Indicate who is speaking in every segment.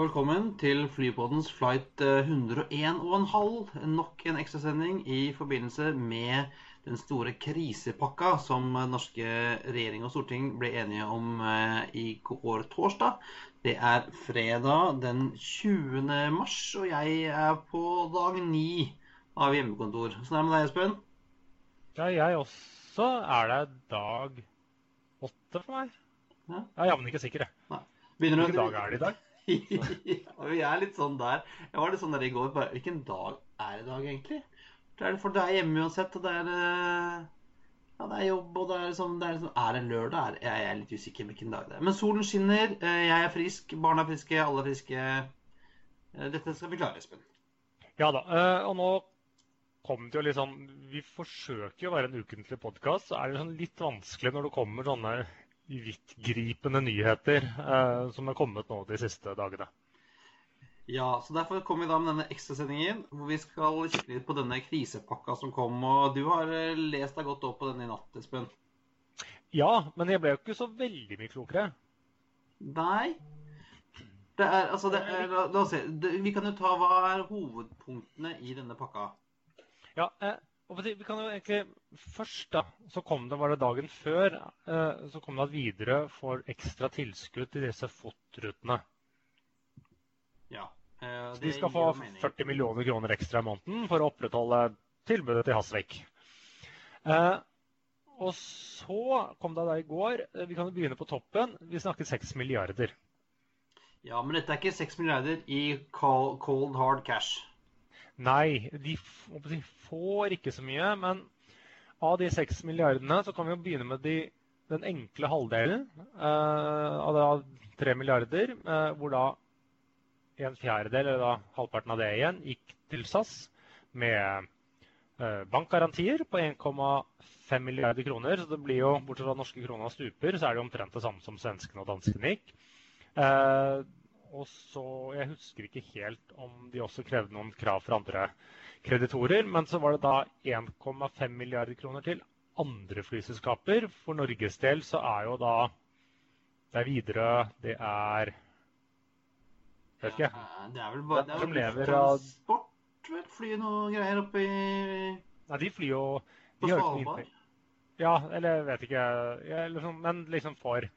Speaker 1: Og velkommen til Flypoddens flight eh, 101,5. Nok en ekstrasending i forbindelse med den store krisepakka som norske regjering og storting ble enige om eh, i går torsdag. Det er fredag den 20. mars, og jeg er på dag ni av hjemmekontor. Sånn er det med deg, Espen?
Speaker 2: Ja, jeg også. Er det dag åtte for meg?
Speaker 1: Ja.
Speaker 2: Jeg er jammen ikke sikker, jeg. Hvilken dag er det i dag?
Speaker 1: vi er litt sånn der. Jeg var litt sånn der i går. Bare, hvilken dag er det i dag, egentlig? Det er, for det er hjemme uansett, og det er eh, Ja, det er jobb, og det er sånn er, sånn, er det lørdag? Er, jeg er litt usikker hvilken dag det er. Men solen skinner, eh, jeg er frisk, barna er friske, alle er friske. Eh, Dette skal vi klare, Espen.
Speaker 2: Ja da. Og nå kom det jo sånn Vi forsøker jo å være en ukentlig podkast, så er det sånn litt vanskelig når det kommer sånne vidtgripende nyheter eh, som er kommet nå de siste dagene.
Speaker 1: Ja, så derfor kommer vi da med denne ekstrasendingen, hvor vi skal kikke litt på denne krisepakka som kom. Og du har eh, lest deg godt opp på denne i natt, Espen.
Speaker 2: Ja, men jeg ble jo ikke så veldig mye klokere.
Speaker 1: Nei. Det er, altså, det er, la, la oss se. Det, vi kan jo ta hva er hovedpunktene i denne pakka.
Speaker 2: Ja, eh, vi kan jo egentlig Først da, så kom det, var det dagen før, eh, så kom det at Widerøe får ekstra tilskudd til disse FOT-rutene.
Speaker 1: Ja. eh,
Speaker 2: Så de skal få 40 millioner kroner ekstra i måneden for å opprettholde tilbudet til Hasvik. Eh, og så kom det da i går Vi kan jo begynne på toppen. Vi snakker 6 milliarder.
Speaker 1: Ja, men dette er ikke 6 milliarder i cold hard cash.
Speaker 2: Nei, de får ikke så mye. Men av de 6 milliardene så kan vi jo begynne med de, den enkle halvdelen eh, av 3 milliarder, eh, hvor da en fjerdedel, eller da halvparten av det igjen, gikk til SAS med eh, bankgarantier på 1,5 milliarder kroner. Så det blir jo, bortsett fra norske krona stuper, så er det omtrent det samme som svenskene og danskene gikk. Eh, og så, Jeg husker ikke helt om de også krevde noen krav fra andre kreditorer, men så var det da 1,5 milliarder kroner til andre flyselskaper. For Norges del så er jo da Det er Widerøe, det er Vet ikke.
Speaker 1: Ja, det er vel bare det er vel
Speaker 2: lever
Speaker 1: transport, vel? Fly noe greier oppe i
Speaker 2: Nei, de flyr jo
Speaker 1: På
Speaker 2: de
Speaker 1: Svalbard.
Speaker 2: Ja, eller jeg vet ikke. Ja, liksom, men liksom for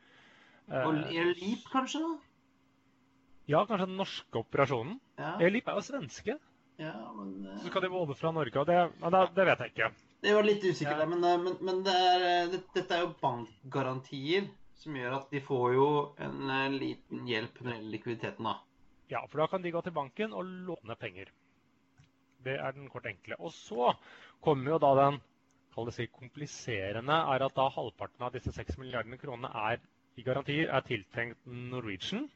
Speaker 2: Uh,
Speaker 1: Og Air Leap, kanskje? da?
Speaker 2: Ja, kanskje den norske operasjonen.
Speaker 1: Ja,
Speaker 2: Elip er jo svenske,
Speaker 1: ja men uh...
Speaker 2: så skal de både fra Norge og det Men det, det vet jeg ikke.
Speaker 1: Det var litt usikkert
Speaker 2: Ja.
Speaker 1: men, eh, men, men det er, eh, det, dette er jo bankgarantier som gjør at de får jo en liten hjelp når det gjelder likviditeten, da.
Speaker 2: Ja, for da kan de gå til banken og låne penger. Det er den kort enkle. Og så kommer jo da den kall det si, kompliserende, er at da halvparten av disse 6 milliardene kronene er i garantier er tiltenkt Norwegian.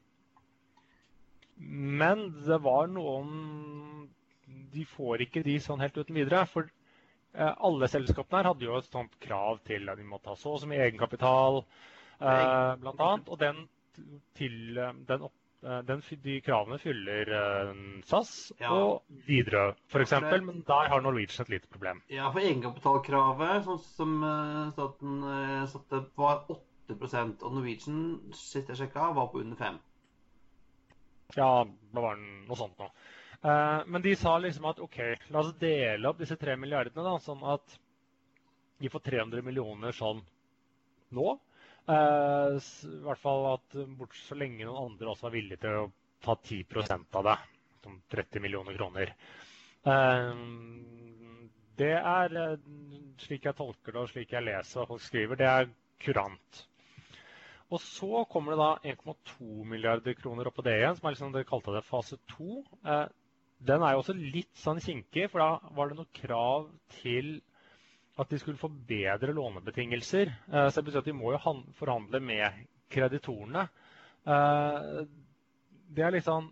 Speaker 2: Men det var noen De får ikke de sånn helt uten videre. For eh, alle selskapene her hadde jo et sånt krav til at de måtte ha så og så mye egenkapital, eh, annet. Og den, til, eh, den, opp, eh, den, de kravene fyller SAS
Speaker 1: Ja.
Speaker 2: og Widerøe f.eks. Men der har Norwegian et lite problem.
Speaker 1: Ja, for egenkapitalkravet, sånn som staten satte, var 8% og Norwegian, sist jeg sjekka, var på under 5
Speaker 2: Ja, det var noe sånt noe. Eh, men de sa liksom at OK, la oss dele opp disse tre milliardene, da, sånn at de får 300 millioner sånn nå. Eh, I hvert fall at bort så lenge noen andre også var villige til å ta 10% av det. Som 30 millioner kroner. Eh, det er, slik jeg tolker det og slik jeg leser hva folk skriver, det er kurant. Og så kommer det da 1,2 milliarder kroner oppå det igjen, som er liksom dere kalte det fase 2. Eh, den er jo også litt sånn kinkig, for da var det noe krav til at de skulle få bedre lånebetingelser. Så det betyr at de må jo forhandle med kreditorene. Det er litt sånn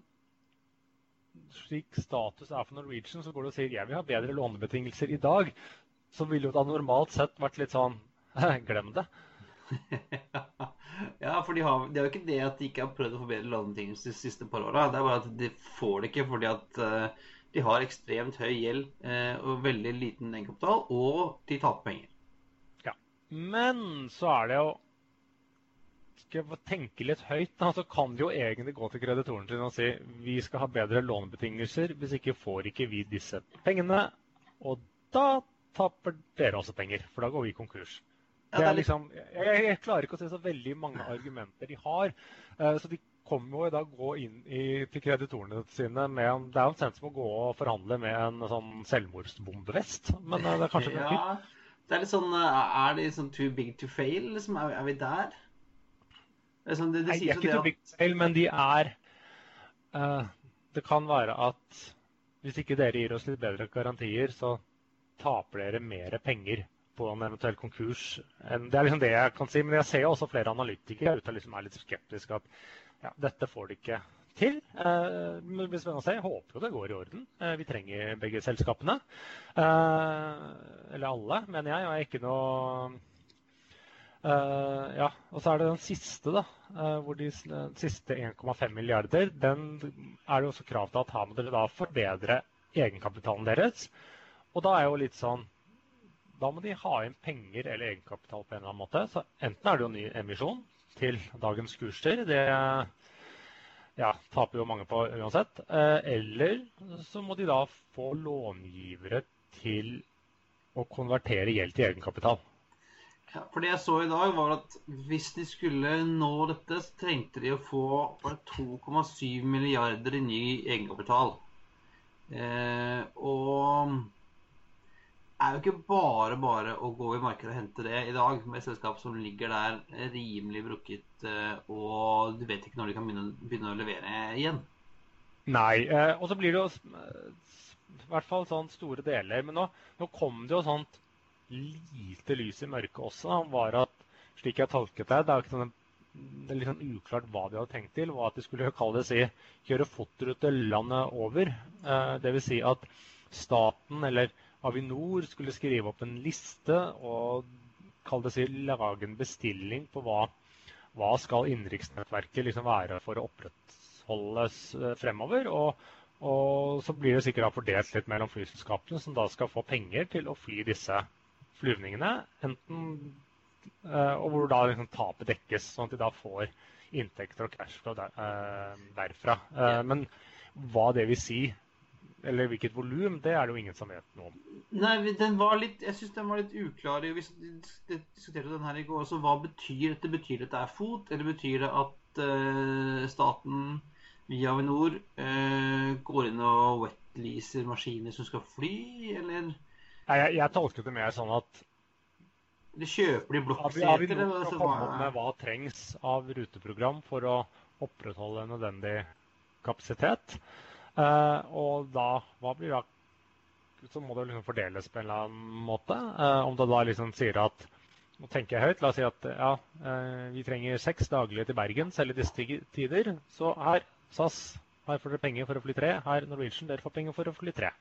Speaker 2: Slik status er for Norwegian, så går det og sier jeg vil ha bedre lånebetingelser i dag. Så ville jo da normalt sett vært litt sånn Glem det.
Speaker 1: ja, for de har, det er jo ikke det at de ikke har prøvd å forbedre lånebetingelser de siste par åra. Det er bare at de får det ikke fordi at uh, de har ekstremt høy gjeld uh, og veldig liten egenkapital, og de taper penger.
Speaker 2: Ja, Men så er det jo Skal jeg tenke litt høyt, da, så kan de jo egentlig gå til kreditoren sin og si vi skal ha bedre lånebetingelser, hvis ikke får ikke vi disse pengene. Og da taper dere også penger, for da går vi konkurs. Det er liksom, jeg, jeg, klarer ikke å se så veldig mange argumenter de har. Uh, så de kommer jo i dag gå inn i, til kreditorene sine med en, Det er jo omtrent som å gå og forhandle med en sånn selvmordsbombevest. Men uh, det er kanskje
Speaker 1: ja, det er litt sånn eh, Er det sånn too big to fail? Liksom, er, er vi der?
Speaker 2: Det er, sånn, det, det Nei, de er ikke too big to fail, men de er uh, Det kan være at hvis ikke dere gir oss litt bedre garantier, så taper dere mer penger på en eventuell konkurs. Det er liksom det jeg kan si. Men jeg ser jo også flere analytikere ute liksom er litt skeptiske at ja, dette får de ikke til. Eh, det blir spennende å se. Jeg håper jo det går i orden. Eh, vi trenger begge selskapene. Eh, eller alle, mener jeg. Og jeg er ikke noe Uh, ja, og så er det den siste, da. Uh, hvor de siste 1,5 milliarder, den er det også krav til at her må dere da forbedre egenkapitalen deres. Og da er jo litt sånn da må de ha inn penger eller egenkapital på en eller annen måte. Så enten er det jo ny emisjon til dagens kurser. Det ja, taper jo mange på uansett. Eh, eller så må de da få långivere til å konvertere gjeld til egenkapital.
Speaker 1: Ja, for Det jeg så i dag, var at hvis de skulle nå dette, så trengte de å få 2,7 milliarder i ny egenkapital. Eh, og er jo ikke bare bare å gå i markedet og hente det i dag, med et selskap som ligger der rimelig brukket, eh, og du vet ikke når de kan begynne, å levere igjen.
Speaker 2: Nei, eh, og så blir det jo i hvert fall sånn store deler. Men nå, nå kom det jo sånt lite lys i mørket også. var at, slik jeg tolket det, det er, sånn, det er litt sånn uklart hva de hadde tenkt til, var at de skulle kalle det si, kjøre fotrute landet over. Eh, Dvs. Si at staten, eller Avinor skulle skrive opp en liste og det si, lage en bestilling på hva, hva skal innenriksnettverket liksom være for å opprettholdes eh, fremover. Og, og, så blir det sikkert fordelt litt mellom flyselskapene, som da skal få penger til å fly disse flyvningene. Enten, eh, og hvor da liksom tapet dekkes, sånn at de da får inntekter og cash der, eh, derfra. Men hva det vil si eller hvilket volum, det er det jo ingen som vet noe om.
Speaker 1: Nei, den var litt, jeg syns den var litt uklar. Vi diskuterte den her i går. Så hva betyr dette? Betyr det at det er FOT, eller betyr det at uh, staten via Avinor uh, går inn og wetleaser maskiner som skal fly, eller?
Speaker 2: Nei, jeg, jeg tolket det mer sånn at
Speaker 1: det kjøper de blokkseter?
Speaker 2: Avinor skal komme med hva trengs av ruteprogram for å opprettholde nødvendig kapasitet. Uh, og da Hva blir da Så må det liksom fordeles på en eller annen måte. Eh, om det da liksom sier at Nå tenker jeg høyt. La oss si at ja, eh, vi trenger seks daglige til Bergen, selv i disse tider. Så her, SAS, her får dere penger for å fly tre. Her, Norwegian, dere får penger for å fly tre.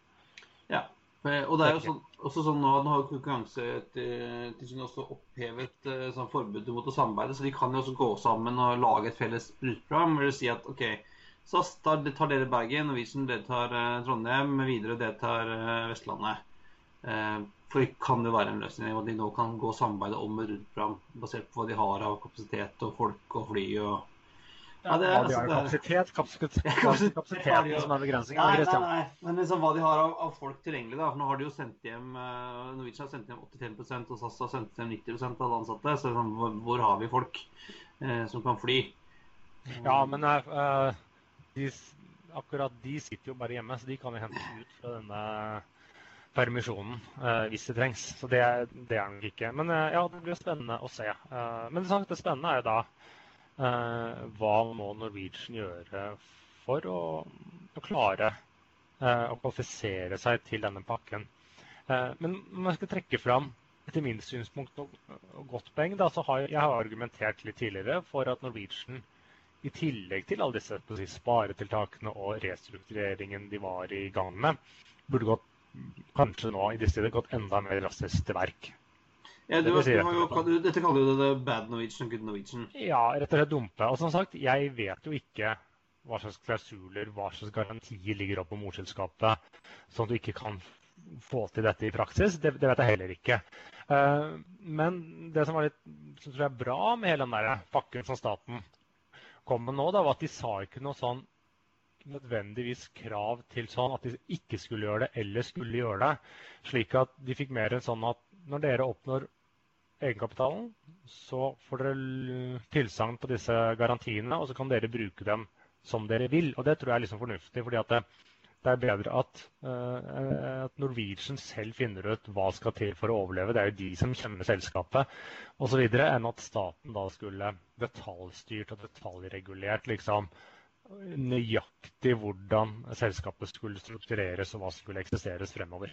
Speaker 1: Ja. Og det er jo sånn, også sånn nå, nå har Konkurransetilsynet også opphevet sånn forbudet mot å samarbeide, så de kan jo også gå sammen og lage et felles ruteprogram. Vil si at OK, SAS tar, tar dere Bergen, Norwegian dere tar eh, Trondheim, videre dere tar eh, Vestlandet. Eh, for det kan jo være en løsning at de nå kan gå og samarbeide om et rundprogram basert på hva de har av kapasitet og folk og fly og
Speaker 2: ja, det, ja, de har altså, kapasitet, kapasitet, kapasitet, kapasiteten som er begrensningen.
Speaker 1: Nei, nei, nei, men liksom hva de har av, av folk tilgjengelig. da, for Nå har de jo sendt hjem Norwegian har sendt hjem 85% og SAS har sendt hjem 90 av alle ansatte. Så liksom, hvor, hvor, har vi folk uh, som kan fly?
Speaker 2: Ja, men uh, de, akkurat de sitter jo bare hjemme, så de kan jo hentes ut fra denne permisjonen eh, hvis det trengs. Så det, det er nok ikke. Men eh, ja, det blir spennende å se. Eh, men det, det spennende er jo da eh, hva må Norwegian gjøre for å, å klare eh, å kvalifisere seg til denne pakken. men men jeg skal trekke fram etter min synspunkt noe godt poeng. Da, så har jeg har argumentert litt tidligere for at Norwegian i tillegg til alle disse si, sparetiltakene og restruktureringen de var i gang med, burde gått kanskje nå i disse tider gått enda mer raskt til verk.
Speaker 1: Ja, du, si, du jo, dette kaller du det bad Norwegian good Norwegian.
Speaker 2: Ja, rett og slett dumpe. Og som sagt, jeg vet jo ikke hva slags klausuler, hva slags garantier ligger opp på morselskapet, sånn at du ikke kan få til dette i praksis. Det, det vet jeg heller ikke. Uh, men det som var litt som tror jeg er bra med hele den der pakken som staten kom med nå, da, var at de sa ikke noe sånn nødvendigvis krav til sånn at de ikke skulle gjøre det eller skulle gjøre det. Slik at de fikk mer enn sånn at når dere oppnår egenkapitalen, så får dere tilsagn på disse garantiene, og så kan dere bruke dem som dere vil. Og det tror jeg er liksom fornuftig. fordi det, det, er bedre at, uh, at, Norwegian selv finner ut hva skal til for å overleve. Det er jo de som kjenner selskapet osv. enn at staten da skulle detaljstyrt og detaljregulert liksom nøyaktig hvordan selskapet skulle struktureres og hva skulle eksisteres fremover.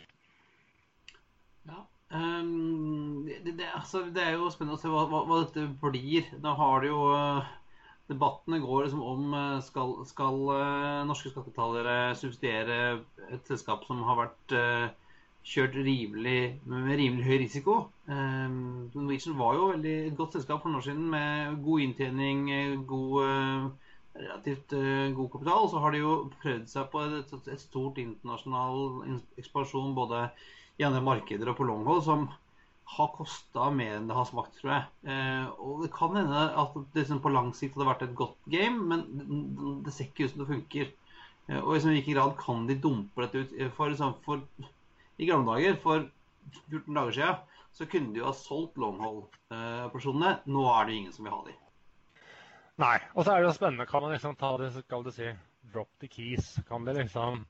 Speaker 1: Ja, um, det, det, altså, det, er jo spennende å se hva, hva, hva dette blir. Da har det jo uh Debattene går liksom om eh, skal, skal uh, norske skattebetalere subsidiere et selskap som har vært uh, kjørt rimelig, med rimelig høy risiko. Um, Norwegian var jo veldig godt selskap for noen år siden med god inntjening, god, relativt god kapital. Så har de jo prøvd seg på et, et stort internasjonal ekspansjon både i andre markeder og på longhold, som har kosta mer enn det har smakt, tror jeg. Eh, og det kan hende at det liksom på lang sikt hadde vært et godt game, men det ser ikke ut som det funker. Eh, og i hvilken grad kan de dumpe dette ut? Eh, for, liksom, for, I gamle dager, for 14 dager siden, så kunne de jo ha solgt longhold-personene. Nå er det jo ingen som vil ha de.
Speaker 2: Nei. Og så er det jo spennende. Kan man liksom ta det, skal du si, drop the keys? Kan det liksom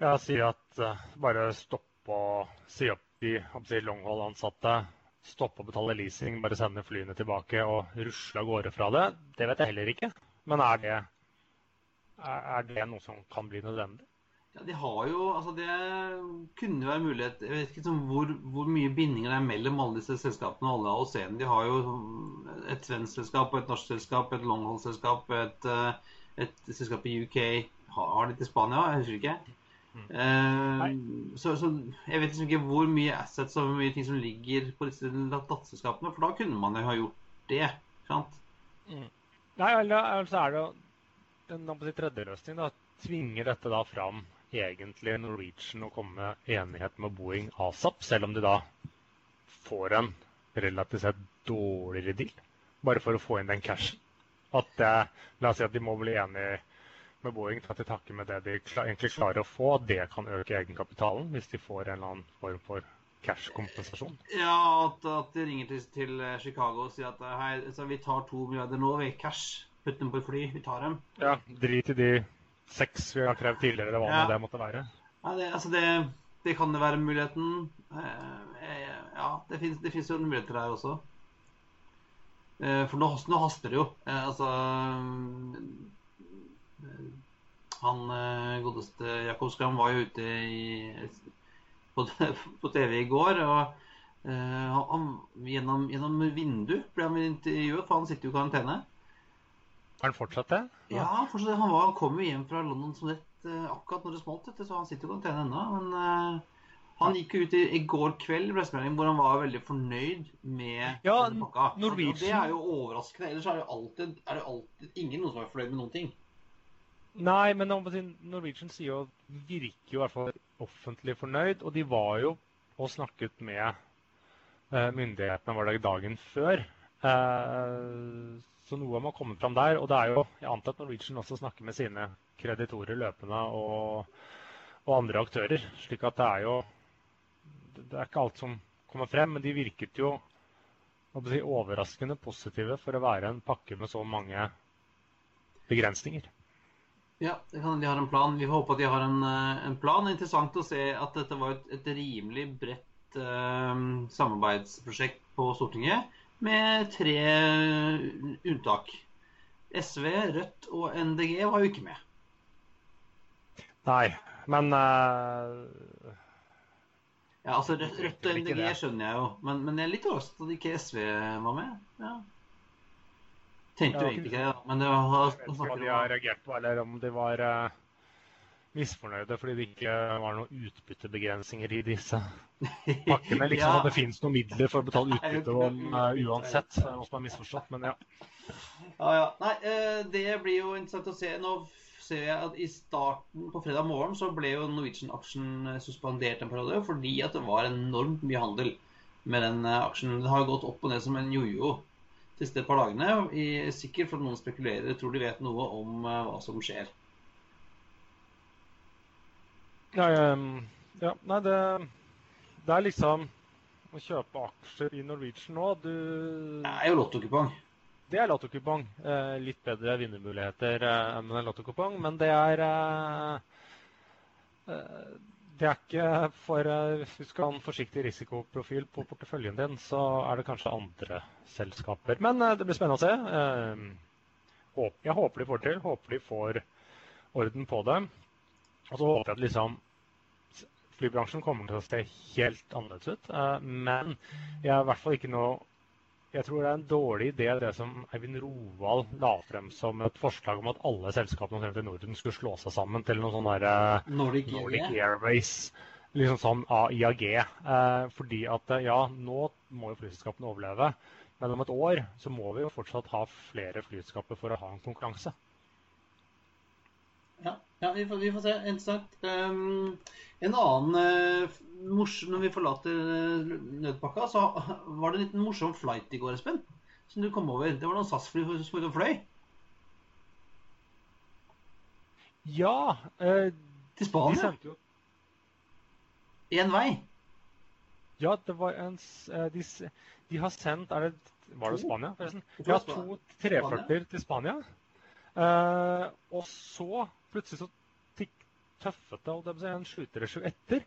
Speaker 2: ja, si at uh, bare stoppe og si opp de longhold-ansatte stoppe å betale leasing, bare sende flyene tilbake og rusle av gårde fra det, det vet jeg heller ikke. Men er det, er det noe som kan bli nødvendig?
Speaker 1: Ja, de har jo, altså Det kunne være mulighet Jeg vet ikke liksom, hvor, hvor, mye bindinger det er mellom alle disse selskapene. alle AOC-ene. De har jo et svensk selskap, et norsk selskap, et longhold-selskap, et, eh, et, selskap i UK. Har de til Spania? Jeg husker ikke. Mm. så, så, jeg vet liksom ikke hvor mye assets og hvor mye ting som ligger på disse datterselskapene, for da kunne man jo ha gjort det. sant?
Speaker 2: Mm. Nei, altså er det en tredje løsningen. da, Tvinger dette da fram egentlig Norwegian å komme med enighet med Boeing asap, selv om de da får en relativt sett dårligere deal, bare for å få inn den cashen? At det, La oss si at de må bli enige med Boeing ta til takke med det de egentlig klarer å få. Det kan øke egenkapitalen hvis de får en eller annen form for cash-kompensasjon.
Speaker 1: Ja, at, at, de ringer til, til, Chicago og sier at hei, altså, vi tar to milliarder nå, vi cash. Putt dem på et fly, vi tar dem.
Speaker 2: Ja, drit i de seks vi har krevd tidligere, eller hva ja. det måtte være.
Speaker 1: Ja, det, altså det, det kan det være muligheten. Eh, eh ja, det fins jo muligheter her også. Eh, for nå, nå haster det jo. Eh, altså han eh, godeste Jakob Skram var jo ute i, på, på, TV i går. og uh, han, gjennom, gjennom vindu ble han intervjuet, for han sitter jo i karantene.
Speaker 2: Har han fortsatt det?
Speaker 1: Ja, fortsatt, han, var, han kom jo hjem fra London som rett akkurat når det smalt, så han sitter jo i karantene ennå. Men han gikk ut i, i går kveld i hvor han var veldig fornøyd med
Speaker 2: ja, pakka. Norwegian.
Speaker 1: Og det er jo overraskende. Ellers er det alltid, er det alltid ingen noen som er fornøyd med noen ting.
Speaker 2: Nei, men Norwegian jo, virker jo i hvert fall offentlig fornøyd. Og de var jo og snakket med eh, myndighetene var det dagen før. Eh, så noe må komme fram der. Og det er jo, jeg antar at Norwegian også snakker med sine kreditorer løpende og, og andre aktører. slik at det er jo Det er ikke alt som kommer frem, men de virket jo si, overraskende positive for å være en pakke med så mange begrensninger.
Speaker 1: Ja, det kan de har en plan. Vi håper at de har en, eh, en plan. Interessant å se at dette var et, et rimelig bredt uh, samarbeidsprosjekt på Stortinget, med tre unntak. SV, Rødt og NDG var jo ikke med.
Speaker 2: Nei, men uh,
Speaker 1: Ja, altså Rødt, Rødt og MDG skjønner jeg jo, men, men jeg er litt overrasket at ikke SV var med. Ja. Tenkte jo egentlig ikke det, men det var
Speaker 2: hva de har reagert på, eller om de var uh, misfornøyde fordi det ikke var noen utbyttebegrensninger i disse pakkene. Liksom ja. at det finnes noen midler for å betale utbytte om, uh, uansett. Det er noe som er misforstått, men ja.
Speaker 1: Ja, ja. Nei, uh, det blir jo interessant å se. Nå ser jeg at i starten på fredag morgen så ble jo Norwegian-aksjen eh, suspendert en periode fordi at det var enormt mye handel med den eh, aksjen. Det har gått opp og ned som en jojo de siste par dagene. I, sikkert fordi noen spekulerer tror de vet noe om uh, hva som skjer.
Speaker 2: Ja, ja nei, det, det, er liksom å kjøpe aksjer i Norwegian nå Du
Speaker 1: Det er jo lottokupong.
Speaker 2: Det er lottokupong. Eh, litt bedre vinnermuligheter eh, enn en lottokupong, men det er eh, det er ikke for Hvis du skal ha en forsiktig risikoprofil på porteføljen din, så er det kanskje andre selskaper. Men det blir spennende å se. Jeg håper de får til. Håper de får orden på det. Og så håper jeg at liksom flybransjen kommer til å se helt annerledes ut. Men jeg er i hvert fall ikke noe jeg tror det er en dårlig idé det som Eivind Roald la frem som et forslag om at alle selskapene i Norden skulle slå seg sammen til noe sånn der
Speaker 1: eh, Nordic,
Speaker 2: Nordic Airways. Liksom sånn AIAG. Eh, fordi at eh, ja, nå må jo flyselskapene overleve. Men om et år så må vi jo fortsatt ha flere flyselskaper for å ha en konkurranse.
Speaker 1: Ja, ja vi, får, vi, får, se. Interessant. Um, en annen uh, morsom Når vi forlater uh, nødpakka, så var det en liten morsom flight i går, Espen. Som du kom over. Det var noen SAS-fly som ute og fløy.
Speaker 2: Ja. Uh,
Speaker 1: til Spania? De Én vei?
Speaker 2: Ja, det var en de, de, har sendt det, Var det Spania, forresten? Ja, to 340 til Spania. Og så plutselig så tøffet det en sluttregime etter.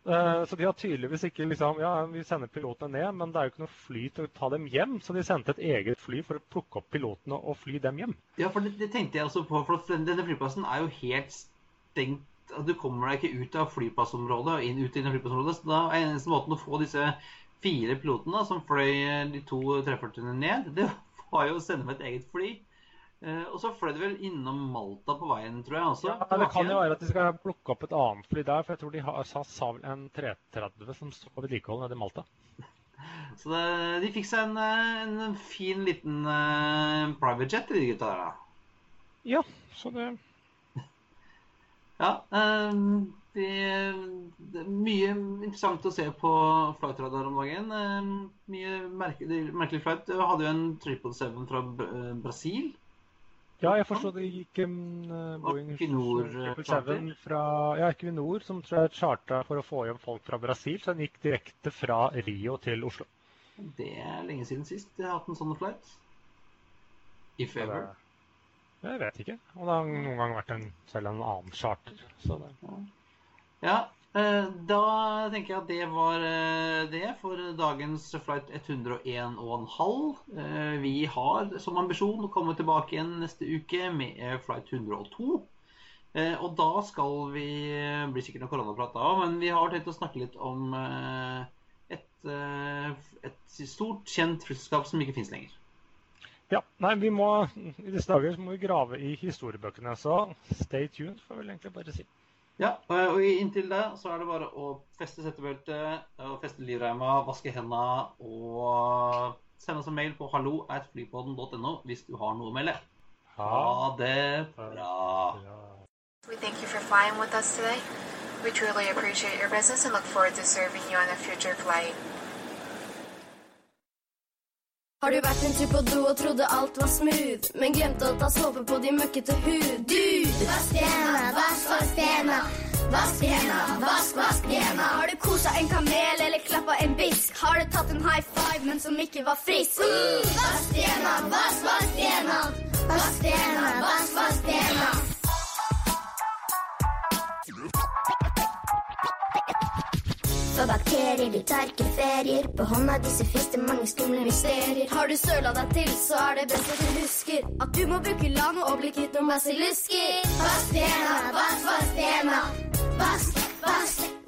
Speaker 2: Uh, så de har tydeligvis ikke liksom, ja, vi sender pilotene ned, men det er jo ikke noe fly til å ta dem hjem. Så de sendte et eget fly for å plukke opp pilotene og fly dem hjem.
Speaker 1: Ja, for det, det tenkte jeg også på. For denne flyplassen er jo helt stengt. Du kommer deg ikke ut av flyplassområdet og inn ut i flyplassområdet. Så da er eneste måten å få disse fire pilotene som fløy de to 340-ene ned, det var jo å sende med et eget fly. Eh, og så fløy de vel innom Malta på veien, tror jeg også.
Speaker 2: Ja, Det kan jo være at de skal plukke opp et annet fly der, for jeg tror de har, SAS har vel en 330 som står på vedlikehold nede i Malta.
Speaker 1: Så det, de fikk seg en, eh, en, fin liten uh, private jet, de gutta der, da.
Speaker 2: Ja, så det
Speaker 1: Ja. Um, det, det, er mye interessant å se på flightradar om dagen. Um, mye merkelig, merkelig flight. Jeg hadde jo en 777 fra Brasil
Speaker 2: ja, jeg forstår det gikk um, Boeing 777 fra ja, Equinor, som tror jeg charta for å få hjem folk fra Brasil. Så den gikk direkte fra Rio til Oslo.
Speaker 1: Det er lenge siden sist jeg har hatt en sånn flight. If ever.
Speaker 2: Jeg vet ikke. Og det har noen gang vært en, selv en annen charter. Så det...
Speaker 1: Ja, Eh, da tenker jeg at det var eh, det for dagens flight 101,5. Eh, vi har som ambisjon å komme tilbake igjen neste uke med flight 102. Og da skal vi bli sikkert noe koronaprat da, men vi har tenkt å snakke litt om et, et stort, kjent flyselskap som ikke finnes lenger.
Speaker 2: Ja, nei, vi må, I disse dager må vi grave i historiebøkene, så stay tuned, får vi vel egentlig bare si.
Speaker 1: Ja, og inntil det så er det bare å feste settebeltet, feste livreima, vaske hendene og sende oss en mail på hallo at flypodden.no hvis du har noe å melde. Ha det bra. We thank you for flying with us today. We truly appreciate your business and look forward to serving you on a future flight. Har du vært en tur på do og trodde alt var smooth, men glemte å ta såpe på din møkkete hud? Du! Vask bena. vask, hendene. Vask vask, bena. Har du kosa en kamel eller klappa en bisk? Har du tatt en high five, men som ikke var frisk? Uh! Vask bena, vask, vask bena. Vask bena, vask, vask hendene. Bakterier, de tar ikke ferier. På hånda disse fins det mange skumle mysterier. Har du søla deg til, så er det best at du husker at du må bruke lano og bli kvitt noen basillusker. Vask pena, vask, vask. Vask, vask, vask.